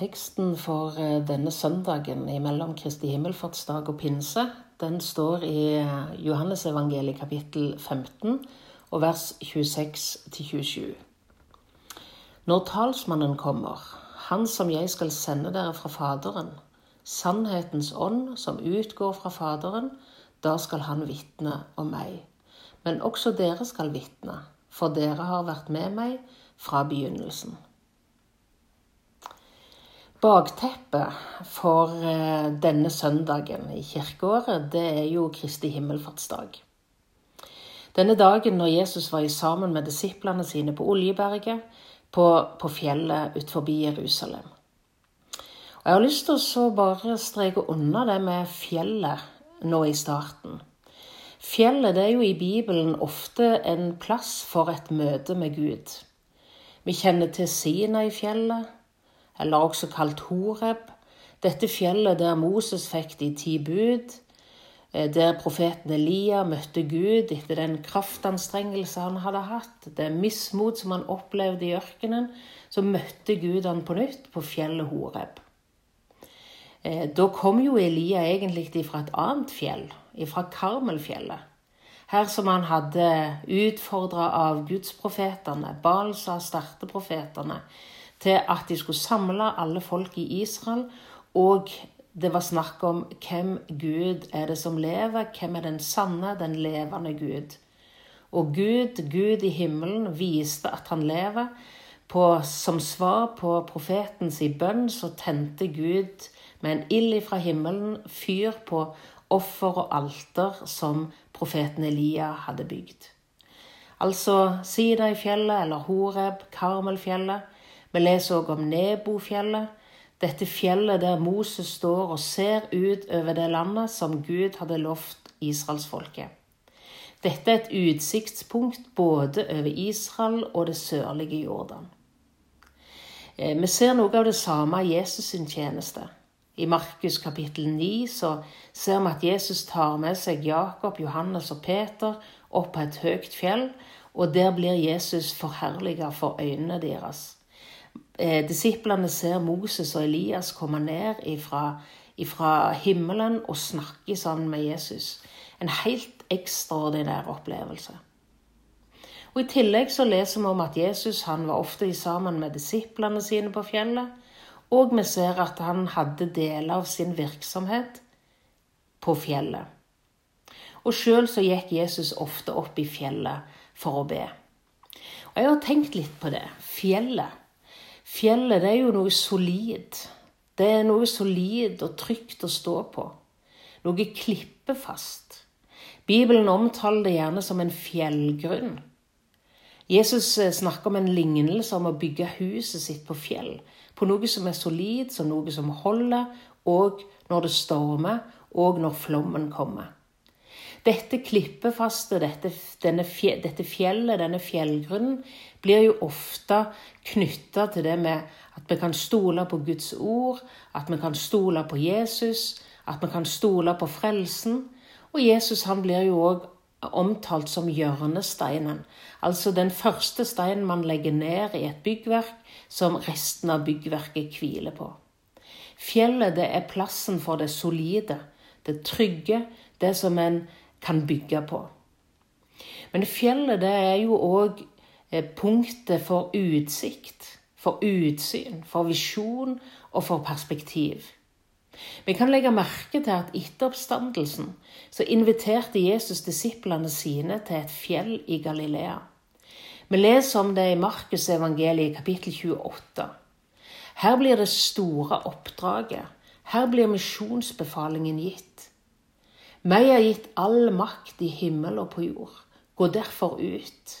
Teksten for eh, denne søndagen imellom Kristi himmelfartsdag og pinse, den står i eh, Johannesevangeliet kapittel 15 og vers 26-27. Når talsmannen kommer, han som jeg skal sende dere fra Faderen, sannhetens ånd som utgår fra Faderen, da skal han vitne om meg. Men også dere skal vitne, for dere har vært med meg fra begynnelsen. Bakteppet for eh, denne søndagen i kirkeåret, det er jo Kristi himmelfartsdag. Denne dagen når Jesus var sammen med disiplene sine på Oljeberget, på, på fjellet utenfor Jerusalem. Og Jeg har lyst til å bare streke unna det med fjellet nå i starten. Fjellet er jo i Bibelen ofte en plass for et møte med Gud. Vi kjenner til Sina i fjellet eller også kalt Horeb. Dette fjellet der Moses fikk de ti bud, eh, der profeten Elia møtte Gud etter den kraftanstrengelse han hadde hatt, det mismot som han opplevde i ørkenen, så møtte Gud han på nytt på fjellet Horeb. Eh, da kom jo Elia egentlig fra et annet fjell, fra Karmelfjellet. Her som han hadde utfordra av gudsprofetene, Balsa starteprofetene, til at de skulle samle alle folk i Israel. Og det var snakk om hvem Gud er det som lever, hvem er den sanne, den levende Gud. Og Gud, Gud i himmelen, viste at han lever. På, som svar på profetens bønn så tente Gud med en ild fra himmelen fyr på offer og alter som profeten Elia hadde bygd. Altså Sida i fjellet eller Horeb, Karmelfjellet. Vi leser òg om Nebofjellet, dette fjellet der Moses står og ser ut over det landet som Gud hadde lovt israelsfolket. Dette er et utsiktspunkt både over Israel og det sørlige Jordan. Eh, vi ser noe av det samme i Jesus sin tjeneste. I Markus kapittel 9 så ser vi at Jesus tar med seg Jakob, Johannes og Peter opp på et høyt fjell, og der blir Jesus forherliget for øynene deres eh, disiplene ser Moses og Elias komme ned ifra, ifra himmelen og snakke sammen med Jesus. En helt ekstraordinær opplevelse. Og I tillegg så leser vi om at Jesus han var ofte sammen med disiplene sine på fjellet. Og vi ser at han hadde deler av sin virksomhet på fjellet. Og sjøl så gikk Jesus ofte opp i fjellet for å be. Og jeg har tenkt litt på det. Fjellet. Fjellet det er jo noe solid. Det er noe solid og trygt å stå på. Noe klippefast. Bibelen omtaler det gjerne som en fjellgrunn. Jesus eh, snakker om en lignelse om å bygge huset sitt på fjell. På noe som er solid, som noe som holder, og når det stormer, og når flommen kommer. Dette klippefaste, dette, fjell, dette fjellet, denne fjellgrunnen, blir jo ofte knytta til det med at vi kan stole på Guds ord, at vi kan stole på Jesus, at vi kan stole på frelsen. Og Jesus han blir jo òg omtalt som hjørnesteinen. Altså den første steinen man legger ned i et byggverk, som resten av byggverket hviler på. Fjellet det er plassen for det solide, det trygge, det som en kan bygge på. Men fjellet det er jo òg punktet for utsikt, for utsyn, for visjon og for perspektiv. Vi kan legge merke til at etter oppstandelsen så inviterte Jesus disiplene sine til et fjell i Galilea. Vi leser om det i Markus evangeliet kapittel 28. Her blir det store oppdraget. Her blir misjonsbefalingen gitt. Meg er gitt all makt i himmel og på jord. Gå derfor ut.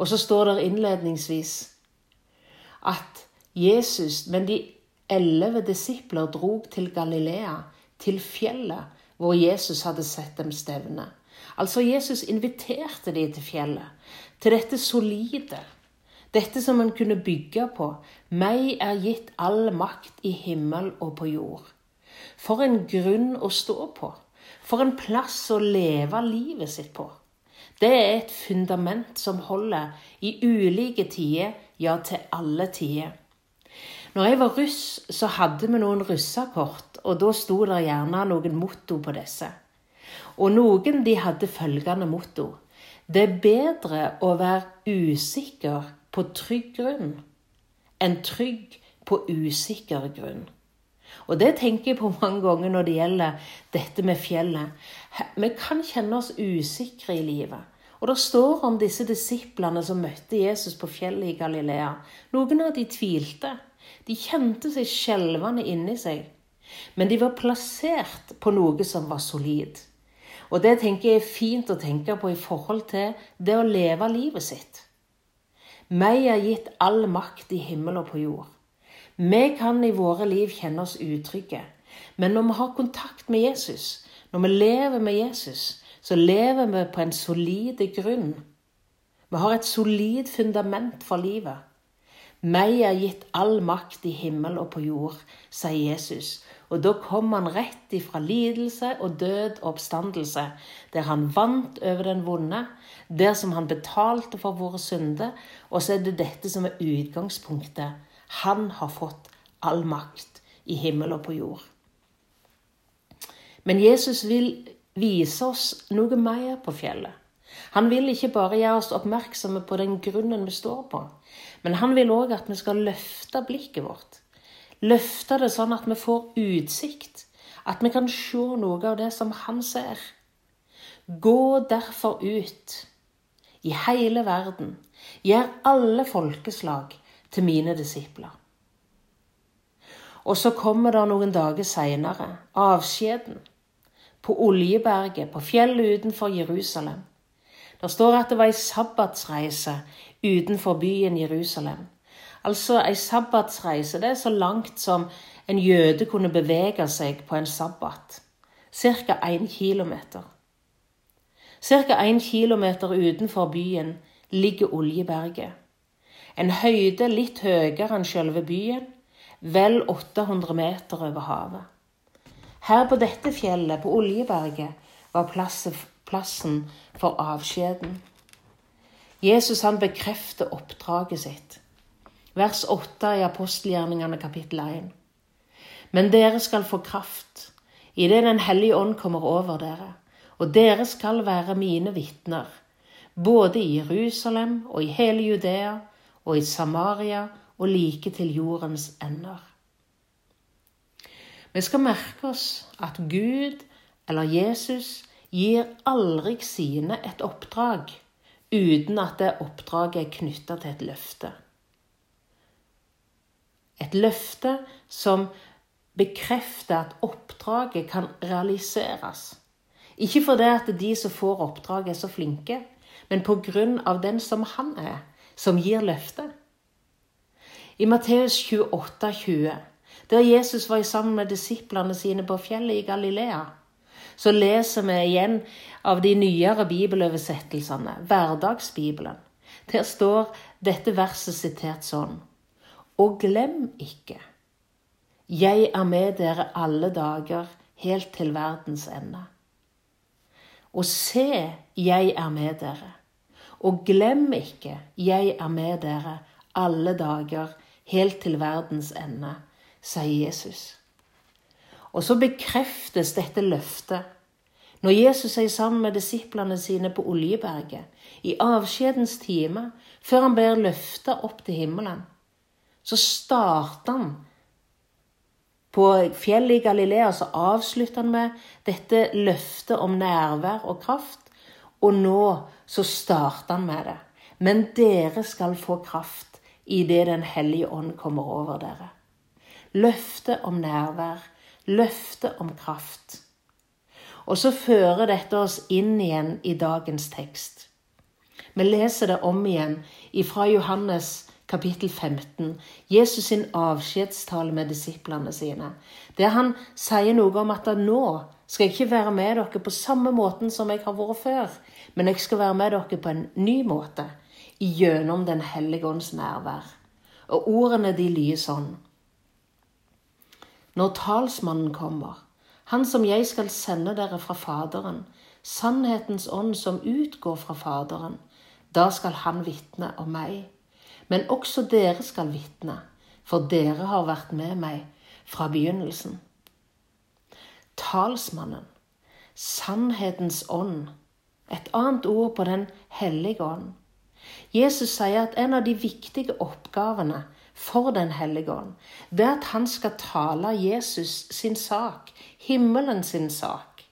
Og så står det innledningsvis at Jesus, men de elleve disipler drog til Galilea, til fjellet hvor Jesus hadde sett dem stevne. Altså Jesus inviterte de til fjellet, til dette solide, dette som han kunne bygge på. Meg er gitt all makt i himmel og på jord. For en grunn å stå på. For en plass å leve livet sitt på. Det er et fundament som holder i ulike tider, ja, til alle tider. Når jeg var russ, så hadde vi noen russakort, og da sto det gjerne noen motto på disse. Og noen de hadde følgende motto. Det er bedre å være usikker på trygg grunn enn trygg på usikker grunn. Og det tenker jeg på mange ganger når det gjelder dette med fjellet. Vi kan kjenne oss usikre i livet. Og det står om disse disiplene som møtte Jesus på fjellet i Galilea. Noen av de tvilte. De kjente seg skjelvende inni seg. Men de var plassert på noe som var solid. Og det tenker jeg er fint å tenke på i forhold til det å leve livet sitt. Meg er gitt all makt i himmel og på jord. Vi kan i våre liv kjenne oss utrygge. Men når vi har kontakt med Jesus, når vi lever med Jesus, så lever vi på en solid grunn. Vi har et solid fundament for livet. Meg er gitt all makt i himmel og på jord, sier Jesus. Og da kom han rett ifra lidelse og død og oppstandelse, der han vant over den vonde, der som han betalte for våre synder, og så er det dette som er utgangspunktet. Han har fått all makt i himmel og på jord. Men Jesus vil vise oss noe mer på fjellet. Han vil ikke bare gjøre oss oppmerksomme på den grunnen vi står på, men han vil òg at vi skal løfte blikket vårt. Løfte det sånn at vi får utsikt, at vi kan se noe av det som han ser. Gå derfor ut i hele verden, gjør alle folkeslag til mine disipler. Og så kommer det noen dager seinere avskjeden på Oljeberget, på fjellet utenfor Jerusalem. Det står at det var ei sabbatsreise utenfor byen Jerusalem. Altså ei sabbatsreise, det er så langt som en jøde kunne bevege seg på en sabbat. Ca. én kilometer. Ca. én kilometer utenfor byen ligger Oljeberget. En høyde litt høyere enn selve byen, vel 800 meter over havet. Her på dette fjellet, på Oljeberget, var plassen for avskjeden. Jesus han bekrefter oppdraget sitt. Vers 8 i apostelgjerningene kapittel 1. Men dere skal få kraft idet Den hellige ånd kommer over dere, og dere skal være mine vitner, både i Jerusalem og i hele Judea og i Samaria og like til jordens ender. Vi skal merke oss at Gud eller Jesus gir aldri sine et oppdrag uten at det oppdraget er knytta til et løfte. Et løfte som bekrefter at oppdraget kan realiseres. Ikke fordi at de som får oppdraget, er så flinke, men av den som han er, som gir løftet. I Matteus 28, 20 der Jesus var sammen med disiplene sine på fjellet i Galilea, så leser vi igjen av de nyere bibeloversettelsene, hverdagsbibelen. Der står dette verset sitert sånn. Og glem ikke, jeg er med dere alle dager helt til verdens ende. Og se, jeg er med dere. Og glem ikke, jeg er med dere alle dager helt til verdens ende sier Jesus. Og så bekreftes dette løftet når Jesus er sammen med disiplene sine på Oljeberget, i avskjedens time, før han blir løftet opp til himmelen. Så starter han på fjellet i Galilea, så avslutter han med dette løftet om nærvær og kraft. Og nå så starter han med det. Men dere skal få kraft idet Den hellige ånd kommer over dere. Løfte om nærvær. Løfte om kraft. Og så fører dette oss inn igjen i dagens tekst. Vi leser det om igjen fra Johannes kapittel 15, Jesus sin avskjedstale med disiplene sine, der han sier noe om at nå skal jeg ikke være med dere på samme måten som jeg har vært før, men jeg skal være med dere på en ny måte, gjennom Den hellige ånds nærvær. Og ordene de lyder sånn når talsmannen kommer, han som jeg skal sende dere fra Faderen, sannhetens ånd som utgår fra Faderen, da skal han vitne om meg. Men også dere skal vitne, for dere har vært med meg fra begynnelsen. Talsmannen, sannhetens ånd, et annet ord på Den hellige ånd. Jesus sier at en av de viktige oppgavene for Den hellige ånd, det er at han skal tale Jesus sin sak, himmelen sin sak.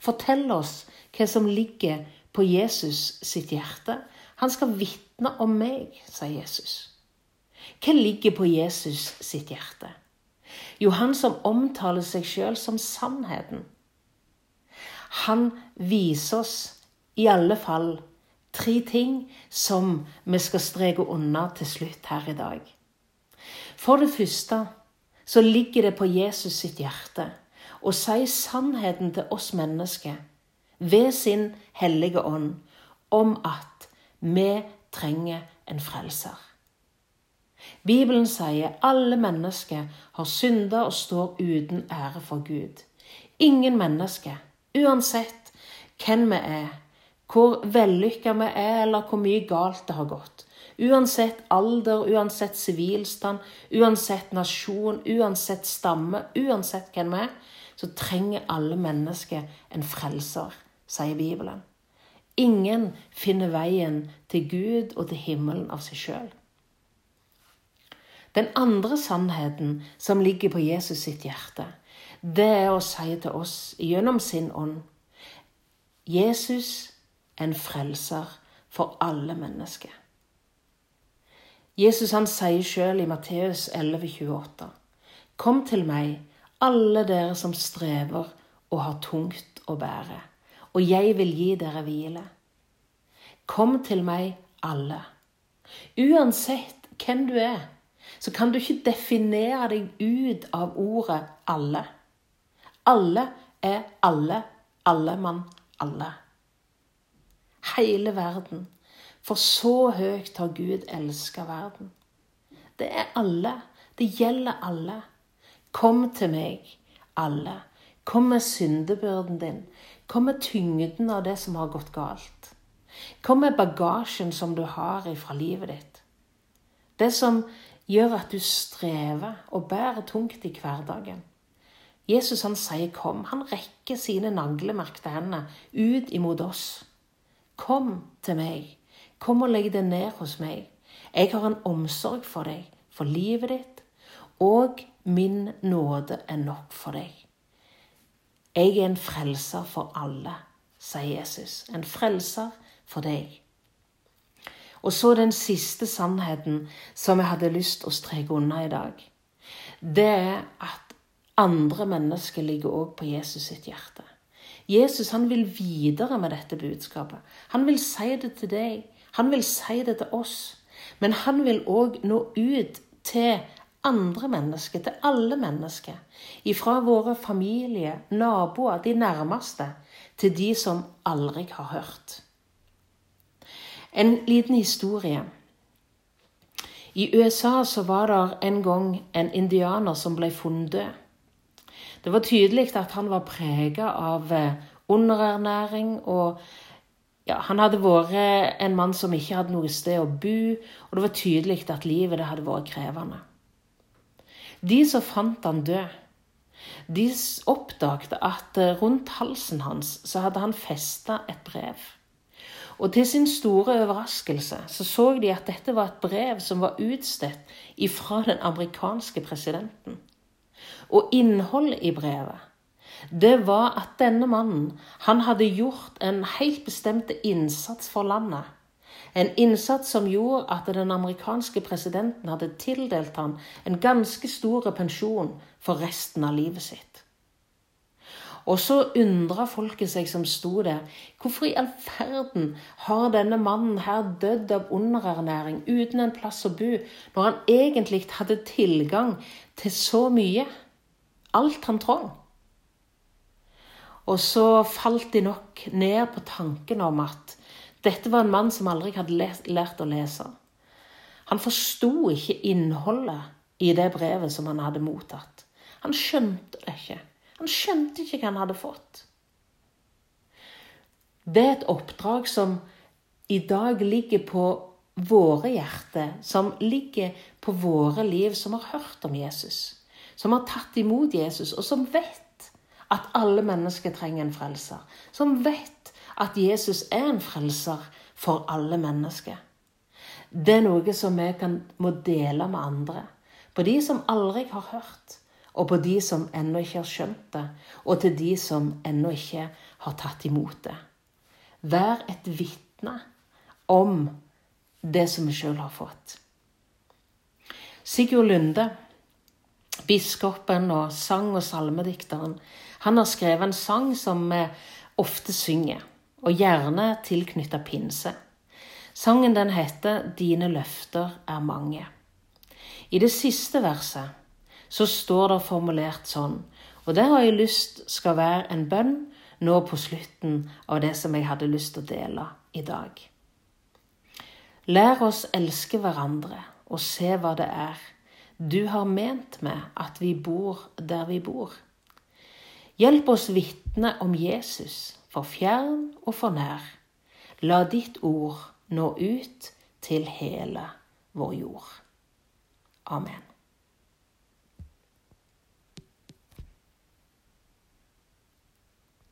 Fortell oss hva som ligger på Jesus sitt hjerte. Han skal vitne om meg, sa Jesus. Hva ligger på Jesus sitt hjerte? Jo, han som omtaler seg sjøl som sannheten. Han viser oss i alle fall tre ting som vi skal streke unna til slutt her i dag. For det første så ligger det på Jesus sitt hjerte å si sannheten til oss mennesker ved sin hellige ånd om at vi trenger en frelser. Bibelen sier alle mennesker har synda og står uten ære for Gud. Ingen mennesker, uansett hvem vi er, hvor vellykka vi er, eller hvor mye galt det har gått. Uansett alder, uansett sivilstand, uansett nasjon, uansett stamme, uansett hvem vi er, så trenger alle mennesker en frelser sier Bibelen. Ingen finner veien til Gud og til himmelen av seg sjøl. Den andre sannheten som ligger på Jesus sitt hjerte, det er å si til oss gjennom sin ånd Jesus en frelser for alle mennesker. Jesus han sier sjøl i Matteus 11,28.: Kom til meg, alle dere som strever og har tungt å bære og jeg vil gi dere hvile. Kom til meg, alle. Uansett hvem du er, så kan du ikke definere deg ut av ordet alle. Alle er alle, alle mann, alle. Hele verden. For så høyt har Gud elska verden. Det er alle. Det gjelder alle. Kom til meg, alle. Kom med syndebyrden din. Kom med tyngden av det som har gått galt. Kom med bagasjen som du har ifra livet ditt. Det som gjør at du strever og bærer tungt i hverdagen. Jesus han sier 'kom'. Han rekker sine naglemerkte hender ut imot oss. Kom til meg. Kom og legg deg ned hos meg. Jeg har en omsorg for deg, for livet ditt, og min nåde er nok for deg. Jeg er en frelser for alle, sier Jesus. En frelser for deg. Og så den siste sannheten som jeg hadde lyst å streke unna i dag. Det er at andre mennesker ligger òg på Jesus sitt hjerte. Jesus han vil videre med dette budskapet. Han vil si det til deg. Han vil si det til oss. Men han vil òg nå ut til andre mennesker, til alle mennesker. Ifra våre familier, naboer, de nærmeste, til de som aldri har hørt. En liten historie. I USA så var det en gang en indianer som ble funnet død. Det var tydelig at han var prega av eh, underernæring og ja, Han hadde vært en mann som ikke hadde noe sted å bo, og det var tydelig at livet hadde vært krevende. De som fant han død, de oppdaget at eh, rundt halsen hans så hadde han festa et brev. Og til sin store overraskelse så så de at dette var et brev som var utstedt ifra den amerikanske presidenten. Og innholdet i brevet, det var at denne mannen, han hadde gjort en helt bestemt innsats for landet. En innsats som gjorde at den amerikanske presidenten hadde tildelt han en ganske stor pensjon for resten av livet sitt. Og så undra folket seg som sto der, hvorfor i all verden har denne mannen her dødd av underernæring uten en plass å bo, når han egentlig hadde tilgang til så mye? Alt han trong. Og så falt de nok ned på tanken om at dette var en mann som aldri hadde lært å lese. Han forsto ikke innholdet i det brevet som han hadde mottatt. Han skjønte det ikke. Han skjønte ikke hva han hadde fått. Det er et oppdrag som i dag ligger på våre hjerter, som ligger på våre liv, som har hørt om Jesus, som har tatt imot Jesus, og som vet at alle mennesker trenger en frelser. Som vet at Jesus er en frelser for alle mennesker. Det er noe som vi kan, må dele med andre. På de som aldri har hørt, og på de som ennå ikke har skjønt det, og til de som ennå ikke har tatt imot det. Vær et vitne om det som vi sjøl har fått. Sigurd Lunde, biskopen og sang- og salmedikteren, han har skrevet en sang som vi ofte synger, og gjerne tilknytta pinse. Sangen den heter 'Dine løfter er mange'. I det siste verset så står det formulert sånn, og det har jeg lyst skal være en bønn nå på slutten av det som jeg hadde lyst til å dele i dag. Lær oss elske hverandre og se hva det er du har ment med at vi bor der vi bor. Hjelp oss vitne om Jesus, for fjern og for nær. La ditt ord nå ut til hele vår jord. Amen.